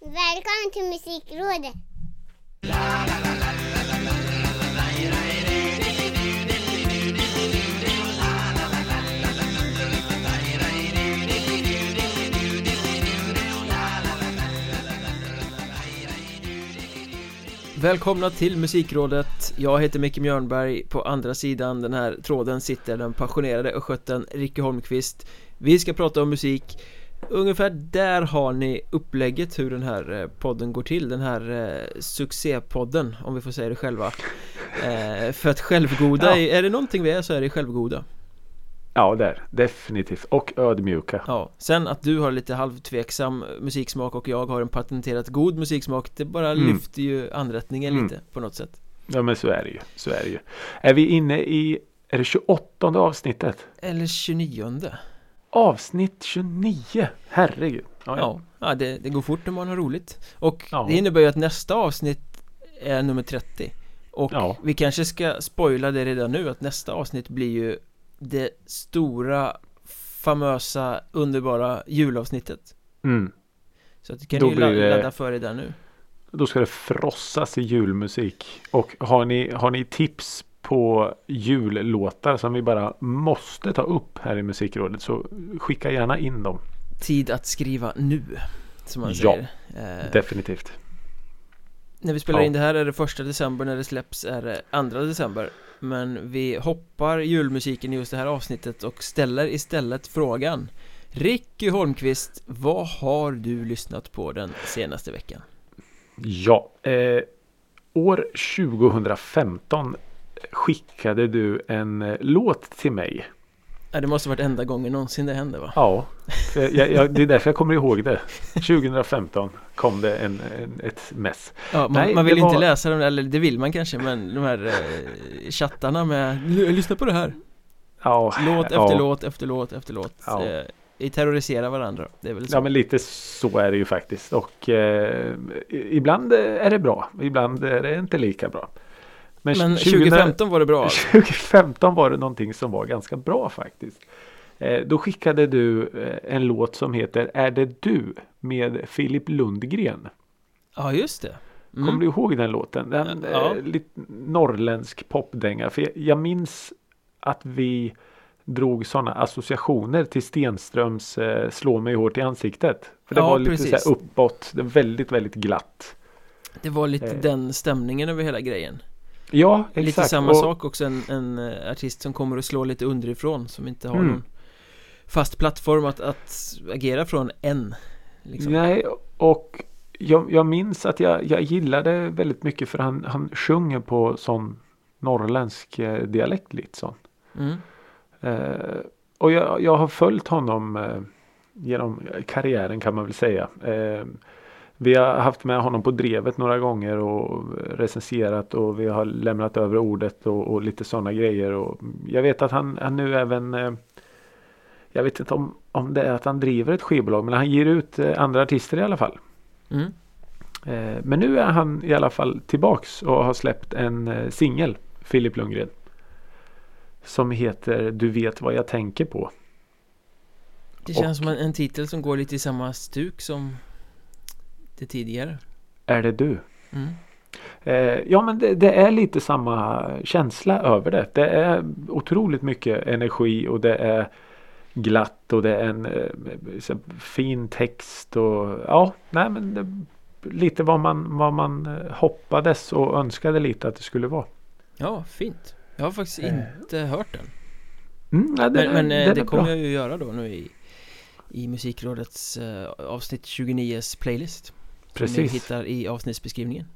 Välkommen till Musikrådet! Välkomna till Musikrådet. Jag heter Micke Mjörnberg. På andra sidan den här tråden sitter den passionerade östgöten Ricky Holmqvist. Vi ska prata om musik. Ungefär där har ni upplägget hur den här eh, podden går till Den här eh, succépodden om vi får säga det själva eh, För att självgoda, Ja. är det någonting vi är så är det självgoda Ja, där. Definitivt. Och ödmjuka. Ja, sen att du har lite halvtveksam musiksmak och jag har en patenterat god musiksmak Det bara Mm. lyfter ju anrättningen Mm. lite på något sätt Ja, men så är det ju. Så är det ju. Är vi inne i, är det 28 avsnittet? Eller 29 Avsnitt 29. Herregud. Ja, Ja, ja det, det går fort när man har roligt Och Ja. det innebär ju att nästa avsnitt är nummer 30 Och Ja. vi kanske ska spoila det redan nu att nästa avsnitt blir ju det stora famösa underbara julavsnittet Mm. Så att du kan Då ju det- ladda för det där nu Då ska det frossas i julmusik. Och har ni, har ni tips på jullåtar som vi bara måste ta upp här i musikrådet så skicka gärna in dem. Tid att skriva nu Som man Ja, säger eh, Definitivt. När vi spelar Ja. in det här är det första december, när det släpps är det andra december Men vi hoppar julmusiken i just det här avsnittet och ställer istället frågan Ricky Holmqvist, vad har du lyssnat på den senaste veckan? Ja, eh, år 2015 skickade du en eh, låt till mig. Ja, det måste varit enda gången någonsin det hände va? Ja, för jag, jag, det är därför jag kommer ihåg det. 2015 kom det en, en, ett mess. Ja, man, Nej, man vill inte var- läsa dem, eller det vill man kanske men de här eh, chattarna med Lyssna på det här! Ja, Låt ja, efter låt efter låt efter låt Ja. eh, Vi terroriserar varandra, det är väl så? Ja men lite så är det ju faktiskt. Och eh, ibland är det bra. Ibland är det inte lika bra. Men 20 2015 var det bra alltså. 2015 var det någonting som var ganska bra faktiskt. Eh, då skickade du eh, en låt som heter Är det du? Med Filip Lundgren. Ja just det Mm. Kommer du ihåg den låten? Den Ja. eh, lite norrländsk popdänga. För jag, jag minns att vi drog sådana associationer till Stenströms eh, Slå mig hårt i ansiktet. För det Ja, var lite precis. så här uppåt. Väldigt, väldigt glatt. Det var lite Eh. den stämningen över hela grejen Ja, exakt. Lite samma Och- sak också en, en eh, artist som kommer och slår lite underifrån som inte har Mm. någon fast plattform att, att agera från än liksom. Nej, och jag, jag minns att jag, jag gillade väldigt mycket för han, han sjunger på sån norrländsk eh, dialekt lite sån. mm. Eh, och jag, jag har följt honom eh, genom karriären kan man väl säga. Eh, vi har haft med honom på drevet några gånger och recenserat och vi har lämnat över ordet och, och lite sådana grejer. Och jag vet att han, han nu även eh, jag vet inte om, om det är att han driver ett skivbolag men han ger ut eh, andra artister i alla fall. Mm. Eh, men nu är han i alla fall tillbaks och har släppt en singel, Filip Lundgren. Som heter Du vet vad jag tänker på. Det känns som en, en titel som går lite i samma stuk som det tidigare Är det du? mm. Eh, ja men det, det är lite samma känsla över det. Det är otroligt mycket energi och det är glatt och det är en eh, fin text och ja, nej men det, lite vad man, vad man eh, hoppades och önskade lite att det skulle vara. Ja, fint Jag har faktiskt Eh. inte hört den Mm, ja, den Men, men eh, den det kommer bra. jag ju göra då nu i I Musikrådets eh, avsnitt 29s playlist Som ni Precis. hittar i avsnittsbeskrivningen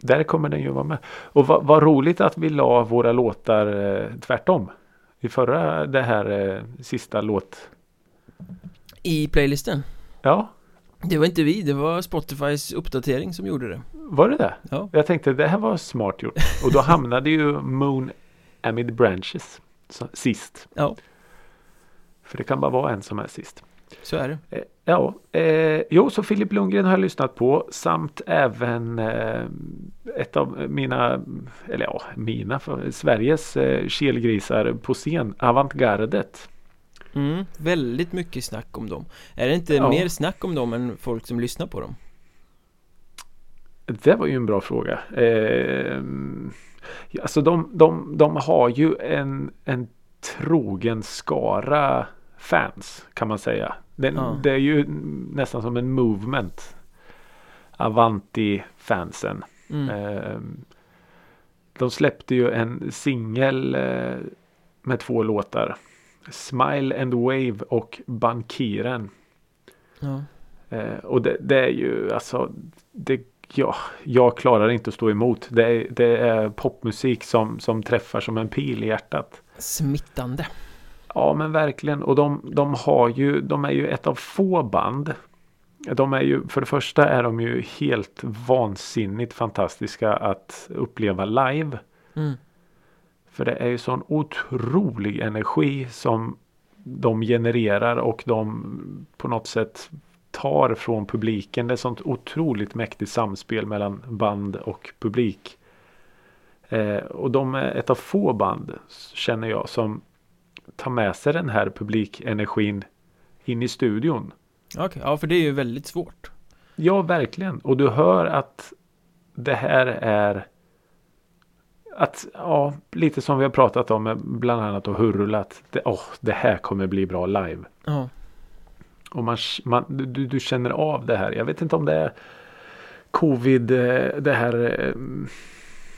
Där kommer den ju vara med. Och vad, vad roligt att vi la våra låtar eh, tvärtom. I förra det här eh, sista låt. I playlisten Ja, Det var inte vi, det var Spotifys uppdatering som gjorde det var det det? Ja. Jag tänkte det här var smart gjort. Och då hamnade ju Moon Amid Branches så, sist. Ja, För det kan bara vara en som är sist. så är det Eh, ja, eh, jo så Filip Lundgren har jag lyssnat på samt även eh, ett av mina, eller ja, mina, för, Sveriges eh, kelgrisar på scen, Avantgardet. mm, Väldigt mycket snack om dem Är det inte Ja. mer snack om dem än folk som lyssnar på dem? Det var ju en bra fråga. Eh, alltså de, de, de har ju en, en trogen skara fans kan man säga. Den, Ja. Det är ju nästan som en movement. Avanti-fansen. Mm. Eh, de släppte ju en singel eh, med två låtar. Smile and Wave och Bankiren. Ja. Eh, och det, det är ju alltså det, ja, Jag klarar inte att stå emot. Det är, det är popmusik som, som träffar som en pil i hjärtat. Smittande. Ja men verkligen. Och de, de har ju, de är ju ett av få band. De är ju, för det första är de ju helt vansinnigt fantastiska att uppleva live. Mm. För det är ju sån otrolig energi som de genererar och de på något sätt tar från publiken. Det är sånt otroligt mäktigt samspel mellan band och publik. Eh, och de är ett av få band känner jag som tar med sig den här publikenergin in i studion. Okej, ja för det är ju väldigt svårt. Ja, verkligen. Och du hör att det här är att, ja, lite som vi har pratat om bland annat och Hurula att det, åh, det här kommer bli bra live. Ja. Och man, man, du, du känner av det här. Jag vet inte om det är covid, eh, det här, eh,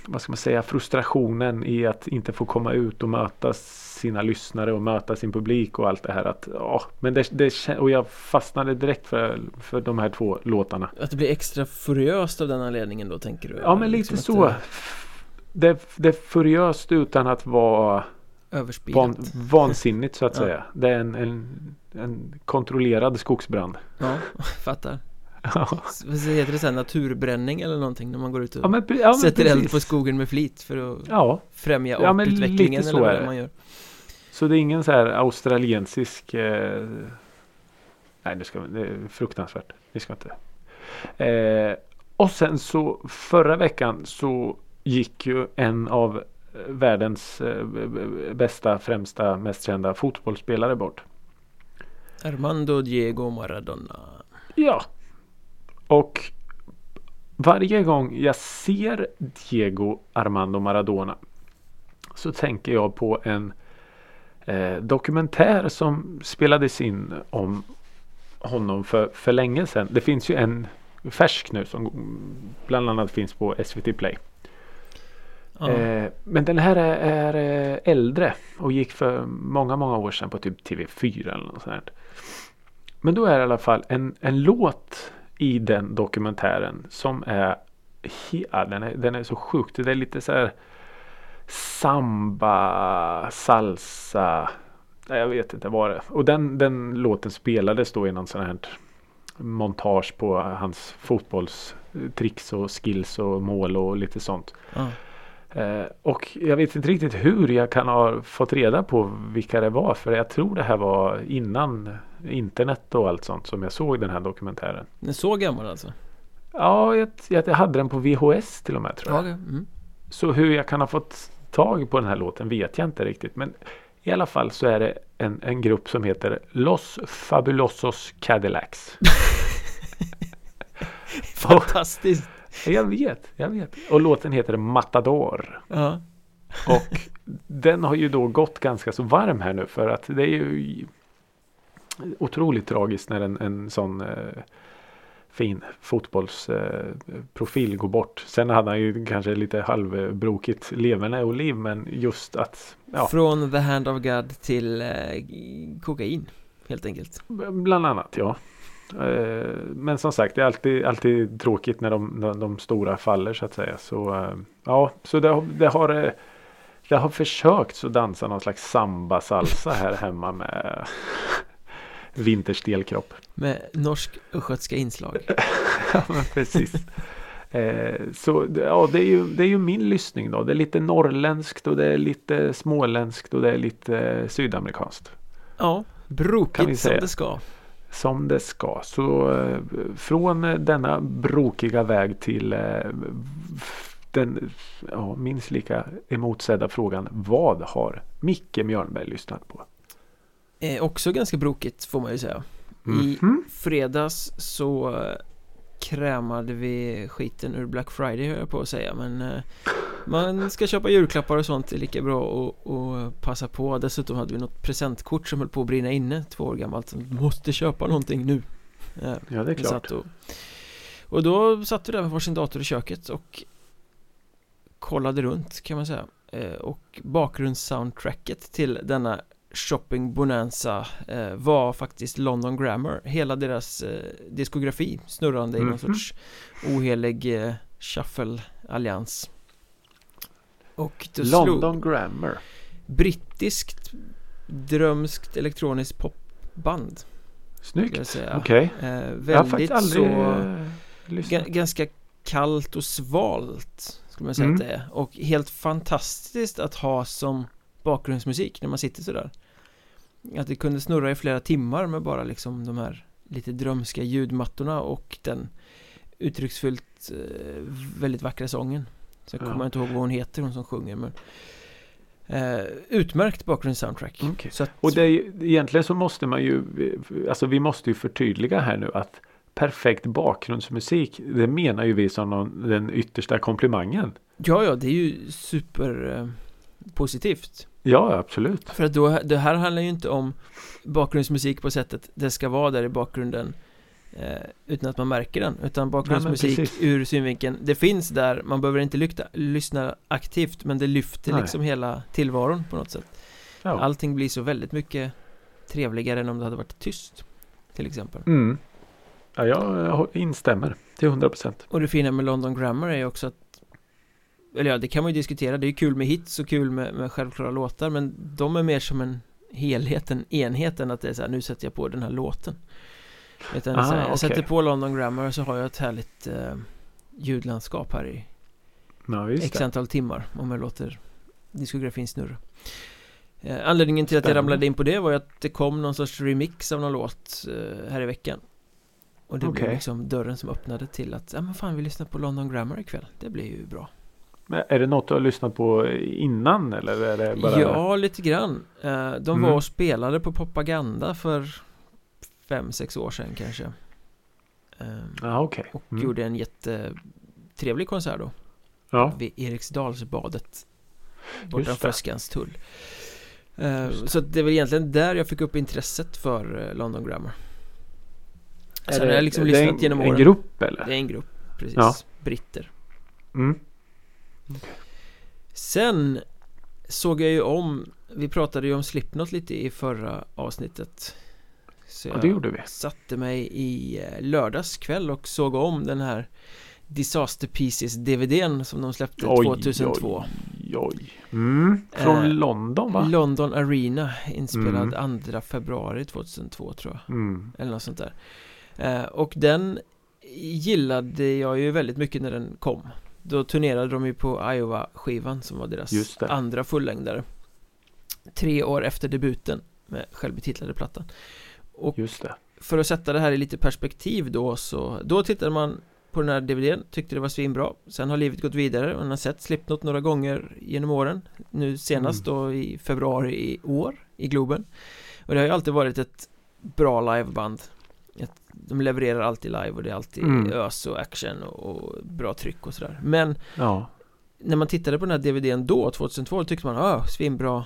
vad ska man säga, frustrationen i att inte få komma ut och möta sina lyssnare och möta sin publik och allt det här. Att, ja, men det, det, och jag fastnade direkt för, för de här två låtarna. Att det blir extra furiöst av den anledningen då tänker du? Ja men lite Liksom så. att, eh, Det, det är furiöst utan att vara van, vansinnigt så att Ja. säga. Det är en, en, en kontrollerad skogsbrand. Ja, fattar. S- Vad heter det sen? Naturbränning eller någonting när man går ut och ja, men, ja, men sätter eld precis. på skogen med flit för att Ja, främja Ja, artutvecklingen så eller vad man gör. Så det är ingen så här australiensisk eh, Nej det, ska, det är fruktansvärt. Det ska inte eh, Och sen så förra veckan så gick ju en av eh, världens eh, bästa, främsta, mest kända fotbollsspelare bort. Armando Diego Maradona. Ja. Och varje gång jag ser Diego Armando Maradona så tänker jag på en eh, dokumentär som spelades in om honom för, för länge sedan. Det finns ju en färsk nu som bland annat finns på SVT Play. Ja. Eh, men den här är, är eh, äldre och gick för många, många år sedan på typ TV4 eller något sånt. här. Men då är det i alla fall en, en låt i den dokumentären som är, ja, den är, den är så sjukt. Det är lite så här samba, salsa. Nej, jag vet inte vad det. Och den, den låten spelades då i någon sån här montage på hans fotbollstricks och skills och mål och lite sånt. ja. Eh, och jag vet inte riktigt hur jag kan ha fått reda på vilka det var. För jag tror det här var innan internet och allt sånt som jag såg den här dokumentären. Den är så gammal alltså? Ja, jag, jag hade den på VHS till och med tror jag. Ja, mm. Så hur jag kan ha fått tag på den här låten vet jag inte riktigt. Men i alla fall så är det en, en grupp som heter Los Fabulosos Cadillacs. och, Fantastiskt! jag vet, jag vet. Och låten heter Matador. Ja. Och den har ju då gått ganska så varm här nu för att det är ju otroligt tragiskt när en, en sån eh, fin fotbollsprofil eh, går bort. Sen hade han ju kanske lite halvbrokigt leverne och liv men just att ja, Från The Hand of God till eh, kokain Helt enkelt bland annat ja. Eh, Men som sagt det är alltid, alltid tråkigt när de, när de stora faller så att säga. Så eh, ja, så det, har- det har det har försökt att dansa någon slags samba salsa här hemma med vinterstel kropp. Med norsk östgötska inslag Ja men precis. Eh, så ja, det är, ju, det är ju min lyssning då. Det är lite norrländskt och det är lite småländskt och det är lite sydamerikanskt. Ja, brokigt som det ska Som det ska. Så eh, från denna brokiga väg till eh, den ja, minst lika emotsedda frågan. Vad har Micke Mjörnberg lyssnat på? eh, Också ganska brokigt får man ju säga I Mhm. fredags så eh, krämade vi skiten ur Black Friday höll jag på att säga men eh, Man ska köpa julklappar och sånt, det är lika bra att, att passa på Dessutom hade vi något presentkort som höll på att brinna inne Två år gammalt, som måste köpa någonting nu Eh, Ja, det är klart. och, och då satt vi där med varsin dator i köket och Kollade runt kan man säga eh, Och bakgrundssoundtracket till denna Shopping Bonanza eh, var faktiskt London Grammar Hela deras eh, diskografi snurrande i någon Mhm. sorts ohelig eh, shuffle-allians Och då slog London Grammar. brittiskt drömskt elektroniskt popband Snyggt. Okej. eh, har faktiskt Väldigt aldrig så eh. Ga- ganska kallt och svalt skulle man säga Mm. att det är och helt fantastiskt att ha som bakgrundsmusik när man sitter sådär att det kunde snurra i flera timmar med bara liksom de här lite drömska ljudmattorna och den uttrycksfullt eh, väldigt vackra sången så Ja. kommer jag inte ihåg vad hon heter hon som sjunger men eh, utmärkt bakgrundssoundtrack Okej. så att, Och det är, ju- egentligen så måste man ju, alltså vi måste ju förtydliga här nu att perfekt bakgrundsmusik, det menar ju vi som någon, den yttersta komplimangen. ja ja det är ju super eh, positivt Ja, absolut. För att då, det här handlar ju inte om bakgrundsmusik på sättet det ska vara där i bakgrunden eh, utan att man märker den utan bakgrundsmusik precis. ur synvinkeln det finns där, man behöver inte lykta, lyssna aktivt men det lyfter Nej. liksom hela tillvaron på något sätt Ja. allting blir så väldigt mycket trevligare än om det hade varit tyst till exempel Mm. Ja, jag, instämmer till 100 procent. och det fina med London Grammar är ju också att eller ja, det kan man ju diskutera, det är ju kul med hits och kul med, med självklara låtar men de är mer som en helhet, en enhet än att det är så här, nu sätter jag på den här låten. Utan Ah, så här, jag okej. sätter på London Grammar och så har jag ett härligt eh, ljudlandskap här i Ja, x antal timmar om jag låter diskografin snurra. Eh, Anledningen till att jag Spännande. ramlade in på det var ju att det kom någon sorts remix av någon låt eh, här i veckan. Och det blev Okej. liksom dörren som öppnade till att, ja men fan vi lyssnar på London Grammar ikväll, det blir ju bra Men är det något du har lyssnat på innan eller är det bara? Ja, lite grann Eh, De var Mm. och spelade på Propaganda för fem, sex år sedan kanske Eh, Ja, okej. Och Mm. gjorde en jättetrevlig konsert då Ja, Vid Eriksdalsbadet Bortom Just det. Fröskans tull Eh. Så det är väl egentligen där jag fick upp intresset för London Grammar Sen har jag liksom lyssnat en, genom en åren grupp eller? Det är en grupp, precis, Ja. britter Mm. Sen såg jag ju om Vi pratade ju om Slipknot lite i förra avsnittet Så Ja, det gjorde vi. satte mig i eh, lördagskväll och såg om den här Disaster Pieces DVDn som de släppte 2002 Oj, oj. Mm. Från Eh, London va? London Arena inspelad Mm. 2 februari 2002 tror jag Mm. Eller något sånt där eh, Och den gillade jag ju väldigt mycket när den kom Då turnerade de ju på Iowa-skivan som var deras andra fullängdare. Tre år efter debuten med självbetitlade plattan. Och Just det. för att sätta det här i lite perspektiv då så Då tittade man på den här DVDn, tyckte det var svinbra. Sen har livet gått vidare och man har sett Slipknot några gånger genom åren. Nu senast Mm. då i februari i år i Globen. Och det har ju alltid varit ett bra liveband De levererar alltid live och det är alltid Mm. ös och action och, bra tryck och sådär Men Ja. när man tittade på den här DVDn då, 2002, tyckte man ah, svinbra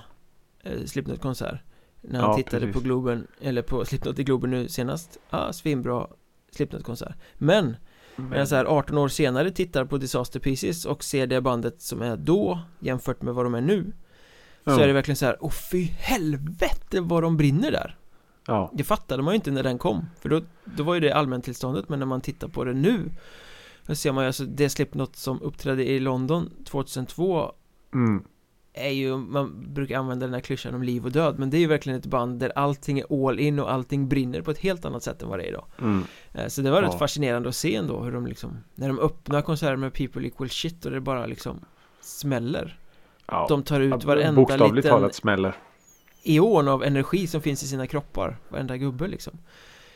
eh, Slipknot-konsert När han Ja, tittade precis. på Globen, eller på Slipknot i Globen nu senast ah, svinbra Slipknot-konsert Men när jag så här 18 år senare tittar på Disaster Pieces och ser det bandet som är då jämfört med vad de är nu Så Ja. är det verkligen så här, åh fy helvete vad de brinner där Ja. Det fattade man ju inte när den kom För då, då var ju det allmäntillståndet men när man tittar på det nu Då ser man ju alltså det Slipknot som uppträdde i London 2002 Mm. är ju, man brukar använda den här klyschan om liv och död Men det är ju verkligen ett band där allting är all in och allting brinner på ett helt annat sätt än vad det är idag Mm. Eh, Så det var rätt Ja. fascinerande att se ändå hur de liksom När de öppnar konserter med People Equal Shit och det bara liksom smäller Ja. De tar ut varenda Bokstavligt liten talat smäller. Eon av energi som finns i sina kroppar Varenda gubbe liksom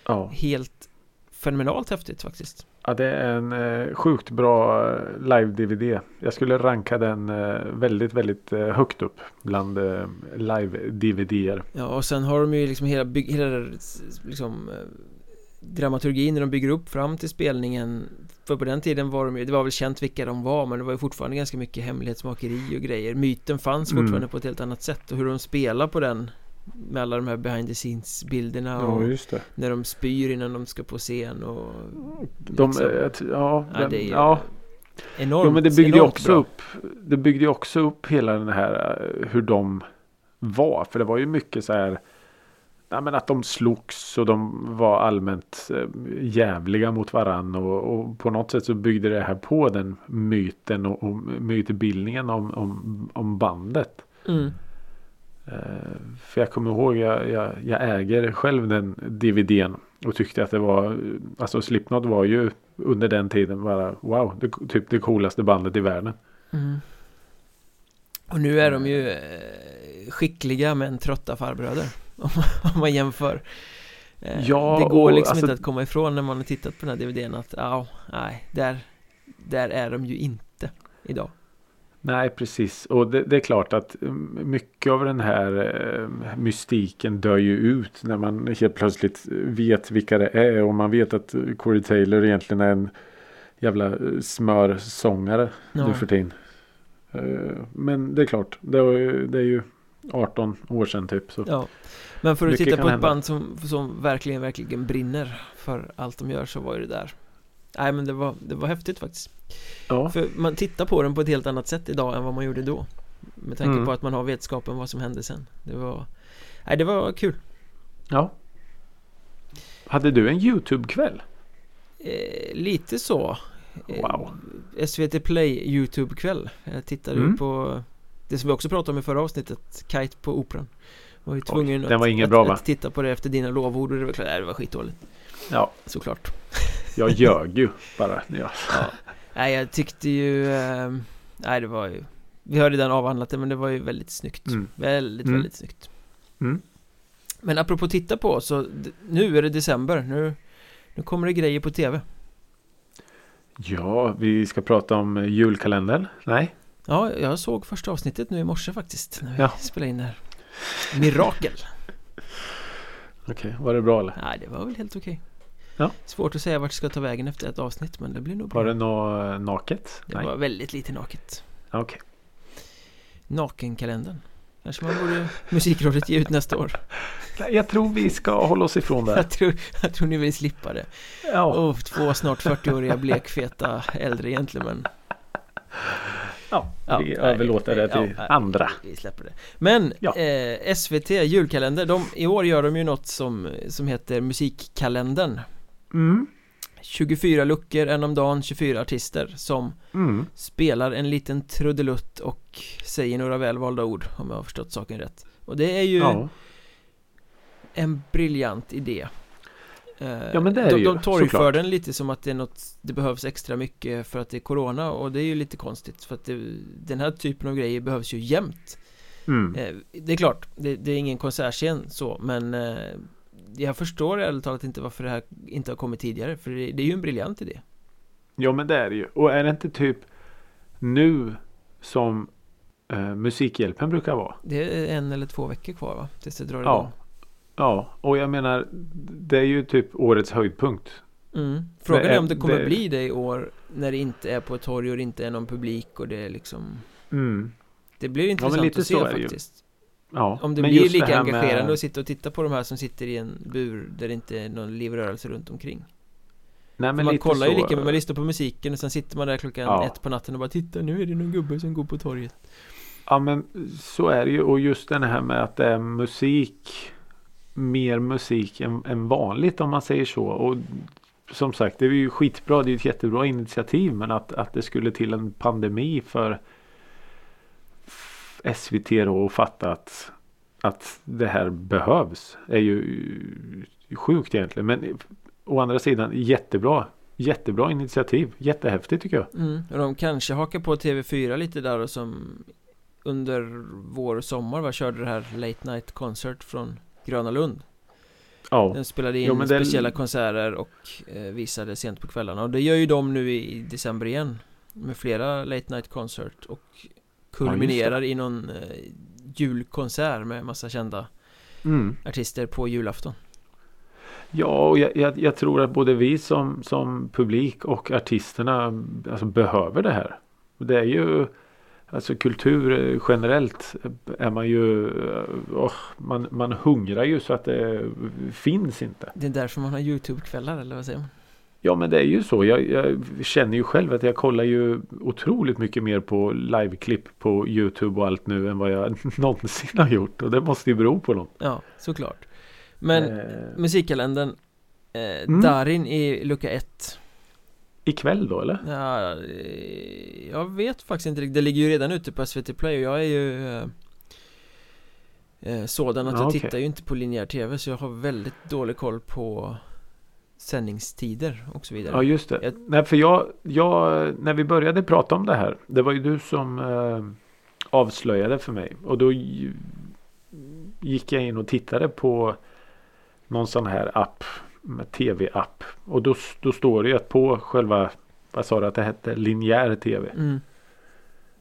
Ja. Helt fenomenalt häftigt faktiskt ja, det är en eh, sjukt bra eh, live-DVD. Jag skulle ranka den eh, väldigt, väldigt eh, högt upp bland eh, live-DVD-er. Ja och sen har de ju liksom hela, hela liksom eh, dramaturgin när de bygger upp fram till spelningen För på den tiden var de ju, det var väl känt vilka de var men det var ju fortfarande ganska mycket hemlighetsmakeri och grejer Myten fanns Mm. fortfarande på ett helt annat sätt och hur de spelar på den Med alla de här behind the scenes bilderna och Ja, när de spyr innan de ska på scen och De, liksom. eh, t- ja, Ja, det är ja. enormt, Jo men det byggde ju också bra. upp Det byggde ju också upp hela den här eh, hur de var. För det var ju mycket så här Ja, men att de slogs och de var allmänt eh, jävliga mot varann och, och på något sätt så byggde det här på den myten och, och mytbildningen om, om, om bandet. mm. Eh, för jag kommer ihåg jag, jag, jag äger själv den DVDn och tyckte att det var Alltså Slipknot var ju under den tiden bara wow, det, typ det coolaste bandet i världen. Mm. Och nu är de ju eh, skickliga men trötta farbröder Om, om man jämför Eh, Ja, Det går liksom alltså- inte att komma ifrån när man har tittat på den här DVDn att ja, nej, där, där är de ju inte idag Nej precis och det, det är klart att mm, mycket av den här eh, mystiken dör ju ut när man helt plötsligt vet vilka det är och man vet att Corey Taylor egentligen är en jävla eh, smörsångare Ja. nu för tiden. Men det är klart, det är ju 18 år sedan typ. Så. Ja Men för att titta på ett band som, som verkligen, verkligen brinner för allt de gör så var ju det där Nej men det var, det var häftigt faktiskt Ja. För man tittar på den på ett helt annat sätt idag än vad man gjorde då Med tanke Mm. på att man har vetskapen vad som hände sen Det var Nej det var kul ja. Hade du en YouTube-kväll? eh, Lite så Eh, Wow. SVT Play YouTube-kväll Jag tittade Mm. på Det som vi också pratade om i förra avsnittet Kite på Operan Var ju tvungen den att, var att, bra, va? att titta på det efter dina lovord och det var klart, nej, det var skitdåligt Ja, Såklart jag ljög ju bara. Ja. Nej jag tyckte ju eh, Nej det var ju Vi har redan avhandlat det men det var ju väldigt snyggt Mm. Väldigt Mm. väldigt snyggt Mm. Men apropå titta på så Nu är det december Nu Nu kommer det grejer på tv ja, vi ska prata om julkalendern. Nej? Ja jag såg första avsnittet nu i morse faktiskt När vi Ja. spelade in det här Mirakel Okej, var det bra eller? Nej det var väl helt okej Ja. Svårt att säga vart det ska ta vägen efter ett avsnitt men det blir nog bra Var det något eh, naket? Det var väldigt lite naket Okej. Nakenkalendern Kanske man borde Musikrådet ge ut nästa år Nej, Jag tror vi ska hålla oss ifrån det. Jag tror, jag tror ni vill slippa det Ja, oh, Två snart 40-åriga blekfeta äldre gentlemän ja, Ja, vi överlåter det till ja, andra. Vi släpper det Men Ja. eh, SVT julkalender, de, i år gör de ju något som, som heter Musikkalendern Mm. 24 luckor, en om dagen, 24 artister som Mm. spelar en liten trudelutt och säger några välvalda ord om jag har förstått saken rätt Och det är ju en briljant idé Ja, men det är de, det ju, de torgför den lite som att det är något Det behövs extra mycket för att det är Corona och det är ju lite konstigt för att det, Den här typen av grejer behövs ju jämt Mm. eh, Det är klart, det, det är ingen konsertscen så men eh, Jag förstår ärligt talat inte varför det här inte har kommit tidigare för det, det är ju en briljant idé Ja men det är det ju. Och är det inte typ nu som eh, Musikhjälpen brukar vara? Det är en eller två veckor kvar va? Tills det drar igång Ja, och jag menar det är ju typ årets höjdpunkt. mm. Frågan Det är om det kommer det- bli det i år När det inte är på ett torg och det inte är någon publik och det är liksom Mm. Det blir intressant lite att se det ju. faktiskt Ja, Om det men blir lika här engagerande med- att sitta och titta på de här som sitter i en bur där det inte är någon livrörelse runt omkring Nej, men man kollar ju så, lika med, man lyssnar på musiken och sen sitter man där klockan Ja. ett på natten och bara Titta nu är det någon gubbe som går på torget Ja men så är det ju och just den här med att det är musik Mer musik än, än vanligt om man säger så. Och Som sagt det är ju skitbra Det är ju ett jättebra initiativ men att, att det skulle till en pandemi för SVT då och fatta att Att det här behövs Är ju sjukt egentligen. Men Å andra sidan jättebra Jättebra initiativ. Jättehäftigt tycker jag. Mm. Och de kanske hakar på TV4 lite där och som Under vår och sommar va, körde det här Late Night Concert från Gröna Lund. Ja. Den spelade in Jo, speciella konserter och eh, visade sent på kvällarna. Och det gör ju de nu i, december igen Med flera Late Night Concert och Kulminerar i någon eh, julkonsert med massa kända mm. artister på julafton. Ja, och jag, jag, jag tror att både vi som, som publik och artisterna alltså, behöver det här. Det är ju Alltså kultur eh, generellt är man ju oh, man, man hungrar ju så att det finns inte. Det är därför man har Youtube-kvällar eller vad säger man? Ja men det är ju så. Jag, jag, känner ju själv att jag kollar ju otroligt mycket mer på liveklipp på Youtube och allt nu än vad jag någonsin har gjort. Och det måste ju bero på något. Ja, såklart. Men Eh. musikkalendern eh, Mm. Darin i lucka 1 Ikväll då eller? Ja, jag vet faktiskt inte riktigt. Det ligger ju redan ute på SVT Play och jag är ju eh, eh, sådan att Ja, jag okej. tittar ju inte på linjär TV så jag har väldigt dålig koll på sändningstider och så vidare. Ja just det. Jag- Nej för jag, jag, när vi började prata om det här. Det var ju du som eh, avslöjade för mig. Och då gi- gick jag in och tittade på någon sån här app. Med tv-app. Och då, då står det ju att på själva, vad sa du att det hette, linjär tv. Mm.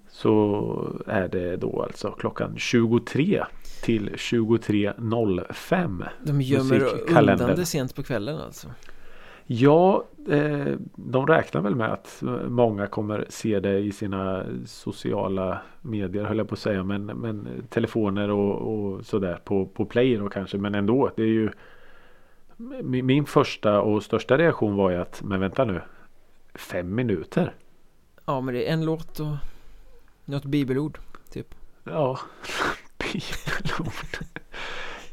Så är det då alltså klockan 23 till 23.05. De gömmer undan det sent på kvällen alltså. Ja, eh, de räknar väl med att många kommer se det i sina sociala medier höll jag på att säga. Men, men telefoner och, och sådär på, på play då kanske. Men ändå, det är ju min, första och största reaktion var ju att, men vänta nu. Fem minuter? Ja men det är en låt och något bibelord typ. Ja, bibelord.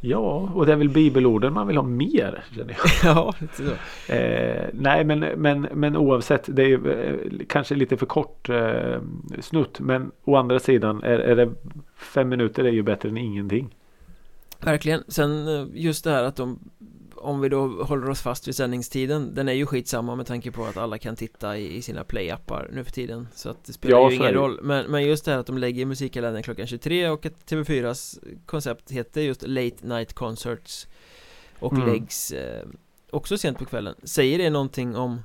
Ja, och det är väl bibelorden man vill ha mer. Känner jag. ja, lite så. Eh, nej men, men, men oavsett det är ju, eh, kanske lite för kort eh, snutt. Men å andra sidan är, är det fem minuter är ju bättre än ingenting. Verkligen. Sen eh, just det här att de om vi då håller oss fast vid sändningstiden Den är ju skitsamma med tanke på att alla kan titta i, i sina playappar nu för tiden Så att det spelar Ja, ju ingen roll men, men just det här att de lägger musikkalendern klockan 23 och att TV4s koncept heter just Late Night Concerts Och Mm. läggs eh, också sent på kvällen Säger det någonting om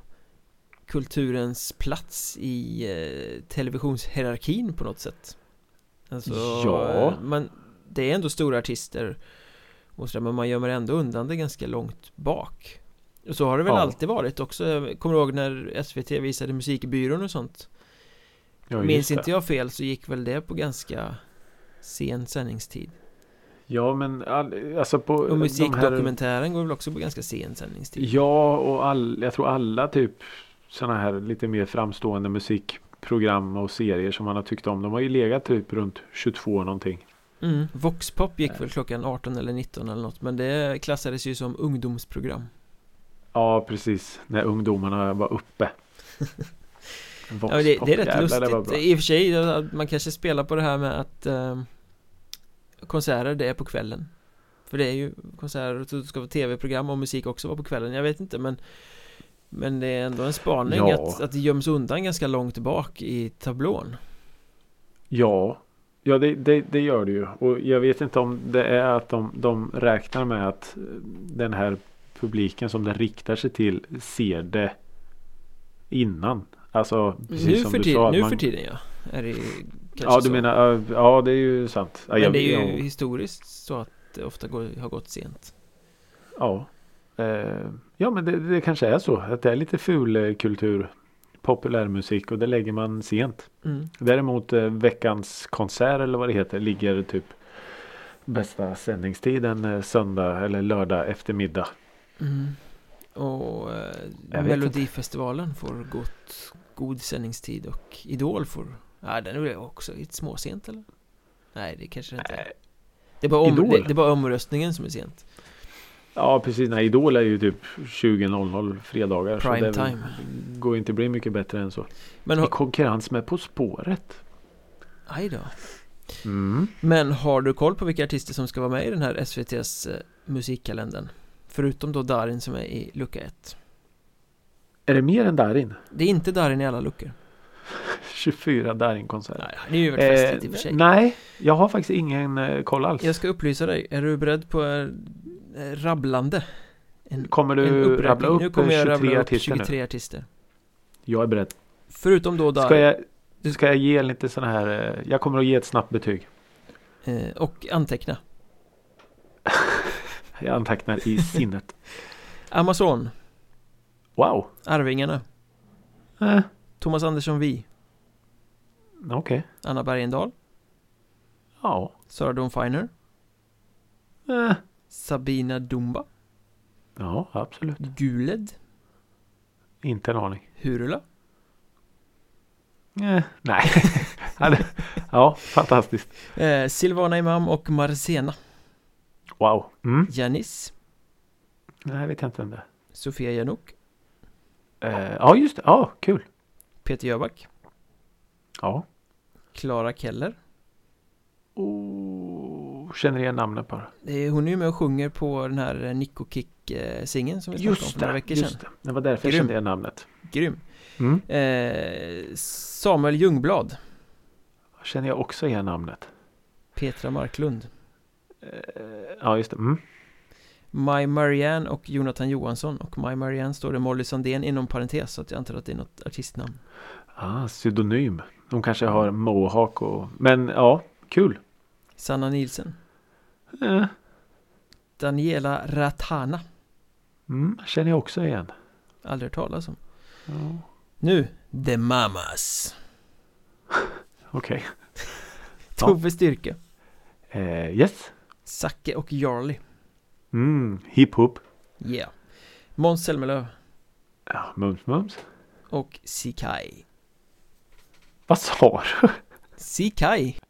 kulturens plats i eh, televisionshierarkin på något sätt? Alltså, Ja. eh, men det är ändå stora artister och sådär, men man gömmer ändå undan det ganska långt bak Och så har det väl Ja. alltid varit också Jag Kommer ihåg när SVT visade musikbyrån och sånt? Ja, Minns inte jag fel så gick väl det på ganska sen sändningstid Ja men all, alltså på Och de här, musikdokumentären går väl också på ganska sen sändningstid Ja och all, jag tror alla typ sådana här lite mer framstående musikprogram och serier som man har tyckt om. De har ju legat typ runt 22 någonting. Mm. Voxpop gick väl klockan 18 eller 19 eller något Men det klassades ju som ungdomsprogram Ja precis. När ungdomarna var uppe. Ja, det, det är rätt Jävlar, det var lustigt bra. I och för sig, man kanske spelar på det här med att eh, Konserter, det är på kvällen För det är ju konserter, och det ska vara tv-program och musik också vara på kvällen Jag vet inte men Men det är ändå en spaning Ja. att, att det göms undan ganska långt bak i tablån Ja, ja det, det, det gör det ju. Och jag vet inte om det är att de, de räknar med att den här publiken som det riktar sig till ser det innan. Alltså precis Nu som för, du tid, sa. nu man- för tiden ja Är det Ja, du så. menar, ja, det är ju sant. Men jag- det är ju ja, historiskt så att det ofta går, har gått sent Ja, eh, ja men det, det kanske är så att det är lite ful eh, kultur. Populärmusik och det lägger man sent. mm. Däremot eh, veckans konsert eller vad det heter ligger typ bästa sändningstiden eh, söndag eller lördag eftermiddag. Mm. Och eh, Melodifestivalen får gott, god sändningstid och Idol får Ja den är väl också lite småsent eller? Nej det kanske det inte är det är, bara om, det, det är bara omröstningen som är sent Ja precis, nej Idol är ju typ 20.00 fredagar. så Prime det time. går inte bli mycket bättre än så. Men, I har, konkurrens med På spåret. aj då Mm. Men har du koll på vilka artister som ska vara med i den här SVTs eh, musikkalendern? Förutom då Darin som är i lucka 1 Är det mer än Darin? Det är inte Darin i alla luckor 24 Darin-konserter. Nej, det är ju varit festligt i och för sig nej, jag har faktiskt ingen eh, koll alls. Jag ska upplysa dig, är du beredd på eh, rabblande? En, Kommer du rabbla upp nu kommer jag 23 rabbla upp artister nu? 23 artister Jag är beredd. Förutom då Darin Ska jag, ska jag ge lite sådana här, eh, jag kommer att ge ett snabbt betyg. eh, Och anteckna Jag antecknar i sinnet. Amazon Wow. Arvingarna Eh, Thomas Andersson Vi Okej. Anna Bergendahl Ja. Sara Dawn Finer Eh, Sabina Dumba ja, absolut. Guled Inte en aning. Hurula Eh, nej. ja, fantastiskt. eh, Silvana Imam och Marcena Wow. Mm. Janis Nej, vet jag inte vem det är. Sofia Janok Eh, ja, just det. Ja, kul. Peter Jöback Ja. Klara Keller Oh, känner igen bara. Det är- Hon är ju med och sjunger på den här Nico Kick-singeln som vi snackade om Just för några veckor sedan just det. Det var därför jag Grym. kände igen namnet. Grym Mm. eh, Samuel Ljungblad Känner jag också igen namnet. Petra Marklund Eh, ja, just det. Mm. My Marianne och Jonathan Johansson och My Marianne står det Molly Sandén inom parentes så att jag antar att det är något artistnamn Ah, pseudonym. De kanske har mohawk och... Men ja, kul. Sanna Nielsen Eh, Daniela Ratana mm, känner jag också igen. Aldrig hört talas om Ja, Nu The Mamas Okej. Ja. Tove Styrke Eh, yes. Zacke och Jarly Mm, hiphop. Yeah Måns Zelmerlöw Ja, mums mums. och Sikai Vad sa du? Sikai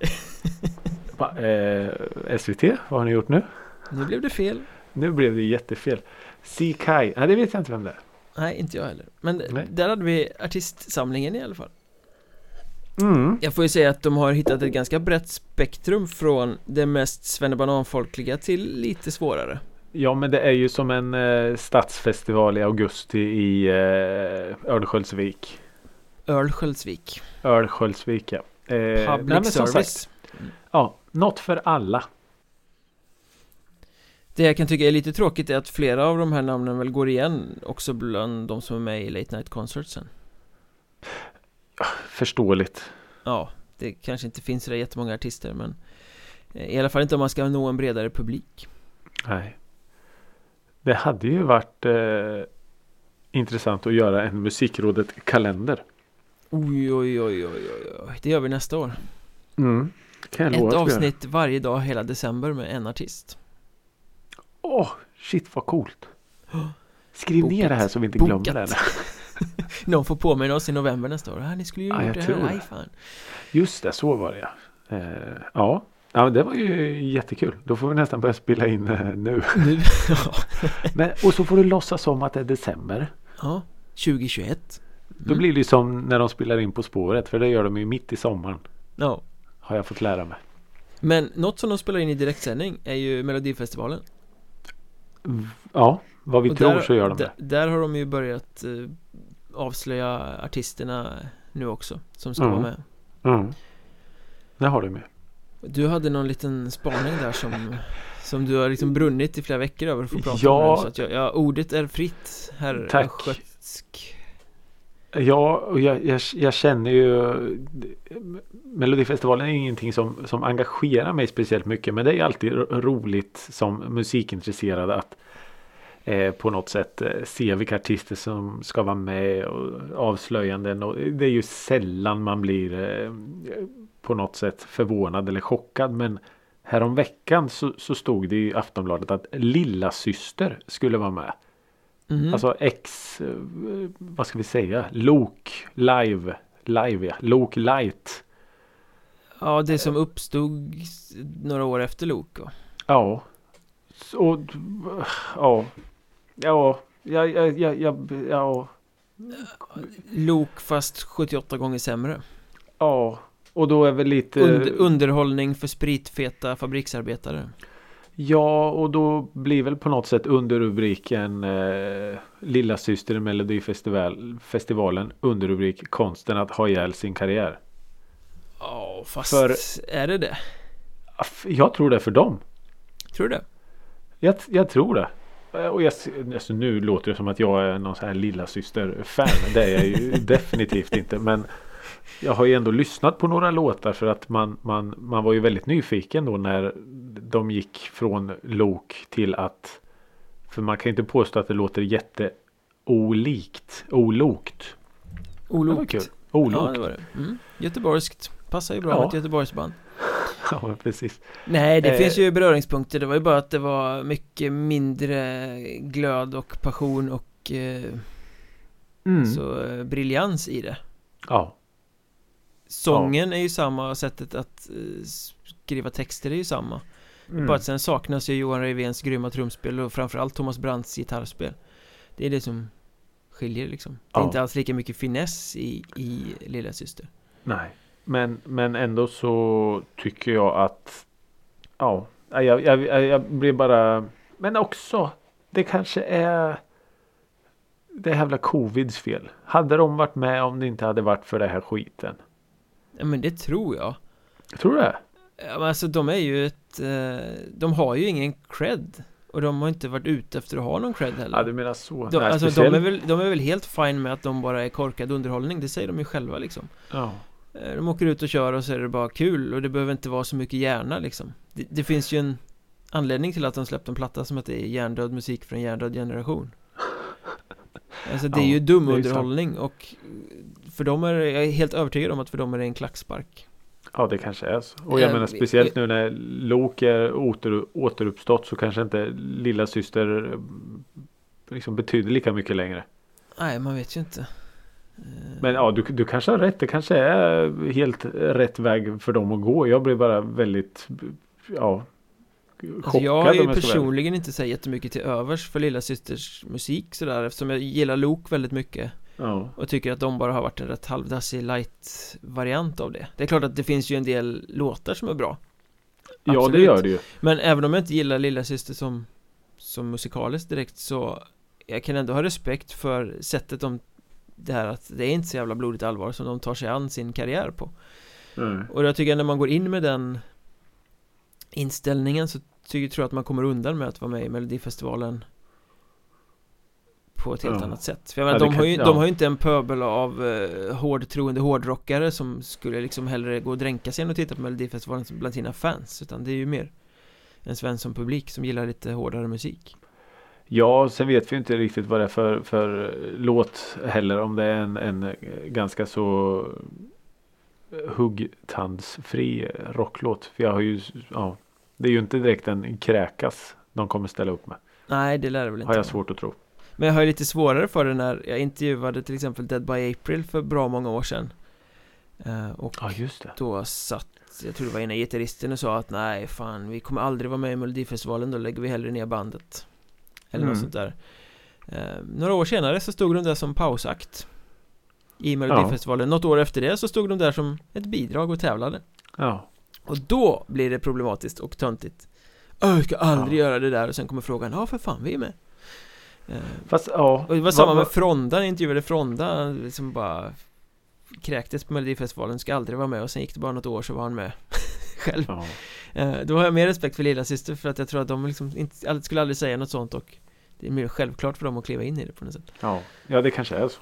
Va, eh, SVT, vad har ni gjort nu? Nu blev det fel Nu blev det jättefel. Sikai, nej det vet jag inte vem det är. Nej, inte jag heller Men Nej. där hade vi artistsamlingen i alla fall Mm. Jag får ju säga att de har hittat ett ganska brett spektrum från det mest svennebananfolkliga till lite svårare Ja men det är ju som en eh, stadsfestival i augusti i eh, Örnsköldsvik. Örnsköldsvik Örnsköldsvik ja. Eh, Public nej, service sagt, ja, något för alla. Det jag kan tycka är lite tråkigt är att flera av de här namnen väl går igen också bland de som är med i Late Night Concertsen Förståeligt. Ja, det kanske inte finns så jättemånga artister men eh, I alla fall inte om man ska nå en bredare publik Nej. Det hade ju varit eh, intressant att göra en musikrådet-kalender. Oj, oj, oj, oj, oj, oj. Det gör vi nästa år Mm. Kan jag Ett lova gör. avsnitt varje dag hela december med en artist Åh, shit vad coolt. Skriv ner Bokat. det här så vi inte Bokat. glömmer det. Någon får påminna oss i november nästa år. Ah, ni skulle ju Ja, gjort det här. Aj, fan. Just det, så var det ja. Eh, ja. ja, det var ju jättekul. Då får vi nästan börja spela in eh, nu. Nu, ja. Men, och så får du låtsas om att det är december. ja, 2021. Då blir det ju som när de spelar in På spåret. För det gör de ju mitt i sommaren. Ja. Har jag fått lära mig. Men något som de spelar in i direktsändning är ju Melodifestivalen. Ja, vad vi Och tror där, så gör de det. där har de ju börjat eh, avslöja artisterna nu också som ska Mm. vara med. Mm. Det har du med. Du hade någon liten spaning där som Som du har liksom brunnit i flera veckor över att få prata Ja. om nu, så att jag, ja, ordet är fritt herr Tack. Östgötsk Ja, och jag, jag, jag känner ju Melodifestivalen är ingenting som, som engagerar mig speciellt mycket men det är alltid roligt som musikintresserad att eh, på något sätt eh, se vilka artister som ska vara med och avslöjanden och det är ju sällan man blir eh, på något sätt förvånad eller chockad men Häromveckan så, så stod det i Aftonbladet att Lilla syster skulle vara med. Mhm. Alltså X, eh, vad ska vi säga, Lok live, live ja, Lok light. Ja, det som uppstod några år efter Loco Ja. Så, ja. Ja, ja, ja, ja, ja, ja, Lok fast 78 gånger sämre ja. Och då är väl lite Und, Underhållning för spritfeta fabriksarbetare Ja, och då blir väl på något sätt underrubriken eh, Lilla syster i Melodifestival, festivalen underrubrik Konsten att ha ihjäl sin karriär. Ja, fast För- är det det? Jag tror det för dem. Tror du det? Jag, jag tror det. Eh, Och jag, alltså nu låter det som att jag är någon sån här lilla syster fan Det är jag ju definitivt inte. Men jag har ju ändå lyssnat på några låtar för att man, man, man var ju väldigt nyfiken då när de gick från lok till att för man kan inte påstå att det låter jätteolikt, olokt. Det var Olokt. Ja, Olokt. det var det. Mm. Göteborgskt. Passar ju bra Ja. med ett Göteborgsband. Ja, precis. Nej, det Eh. finns ju beröringspunkter. Det var ju bara att det var mycket mindre glöd och passion och eh, Mm. så eh, briljans i det. Ja. Sången är ju samma, sättet att eh, skriva texter är ju samma. Mm. Bara att sen saknas ju Johan Reivens grymma trumspel och framförallt Thomas Brandts gitarrspel. Det är det som skiljer liksom. Det är Ja. inte alls lika mycket finess i, i Lilla Syster. Nej. Men, men ändå så tycker jag att Ja, jag, jag, jag, blir bara Men också Det kanske är Det jävla covids fel. Hade de varit med om det inte hade varit för det här skiten? Ja, men det tror jag. Tror du det? Ja, men alltså de är ju ett, eh, de har ju ingen cred. Och de har inte varit ute efter att ha någon cred heller. Ja, du menar så. de, Nej, alltså, de, speciellt- är väl, de är väl helt fine med att de bara är korkad underhållning, det säger de ju själva liksom. Ja. Eh, De åker ut och kör och så är det bara kul och det behöver inte vara så mycket hjärna liksom. Det, det finns ju en anledning till att de släppte en platta som heter Hjärndöd musik för en hjärndöd generation. Alltså det är Ja, ju dum underhållning och för dem är jag är helt övertygad om att för dem är det en klackspark. Ja det kanske är så. Och jag Eh, menar speciellt nu när Lok är åter, återuppstått så kanske inte lilla syster eh, liksom betyder lika mycket längre. Nej, man vet ju inte. Eh, Men ja, du, du kanske har rätt. Det kanske är helt rätt väg för dem att gå. Jag blir bara väldigt ja, chockad. Alltså jag har ju personligen inte så jättemycket till övers för Lilla Systers musik sådär eftersom jag gillar Lok väldigt mycket Ja, och tycker att de bara har varit en rätt halvdassig light-variant av det. Det är klart att det finns ju en del låtar som är bra. ja det Absolut. gör det ju. Men även om jag inte gillar Lilla Syster som, som musikaliskt direkt så jag kan ändå ha respekt för sättet de det här att det är inte så jävla blodigt allvar som de tar sig an sin karriär på. Mm. Och jag tycker när man går in med den inställningen så tycker, tror jag att man kommer undan med att vara med i Melodifestivalen på ett helt Ja. annat sätt. För jag menar, Ja, de, har kan- ju, ja. de har ju inte en pöbel av eh, hårdtroende hårdrockare som skulle liksom hellre gå och dränka sig än att titta på Melodifestivalen bland sina fans. Utan det är ju mer en Svensson-publik som gillar lite hårdare musik. Ja, sen vet vi inte riktigt vad det är för, för låt heller. Om det är en, en eh, ganska så huggtandsfri rocklåt. För jag har ju, ja, det är ju inte direkt en kräkas de kommer ställa upp med. Nej, det lär det väl inte Har jag svårt att tro. Men jag har ju lite svårare för det när jag intervjuade till exempel Dead by April för bra många år sedan. Eh, och Ja, just det. då satt, jag tror det var en av gitarristen och sa att nej fan vi kommer aldrig vara med i Melodifestivalen, då lägger vi hellre ner bandet. Eller något Mm. sånt där. Eh, några år senare så stod de där som pausakt i Melodifestivalen. Något år efter det så stod de där som ett bidrag och tävlade. Ja, Och då blir det problematiskt och töntigt. "Åh, Jag ska aldrig Ja. göra det där och sen kommer frågan, ja för fan vi är med. Eh, fast ja. och det var samma med vad- Fronda, när jag intervjuade Fronda, liksom bara kräktes på Melodifestivalen, ska aldrig vara med och sen gick det bara något år så var han med själv. Ja. Eh, Då har jag mer respekt för lilla syster för att jag tror att de liksom inte, skulle aldrig säga något sånt och det är mer självklart för dem att kliva in i det på något sätt. Ja. ja, det kanske är så.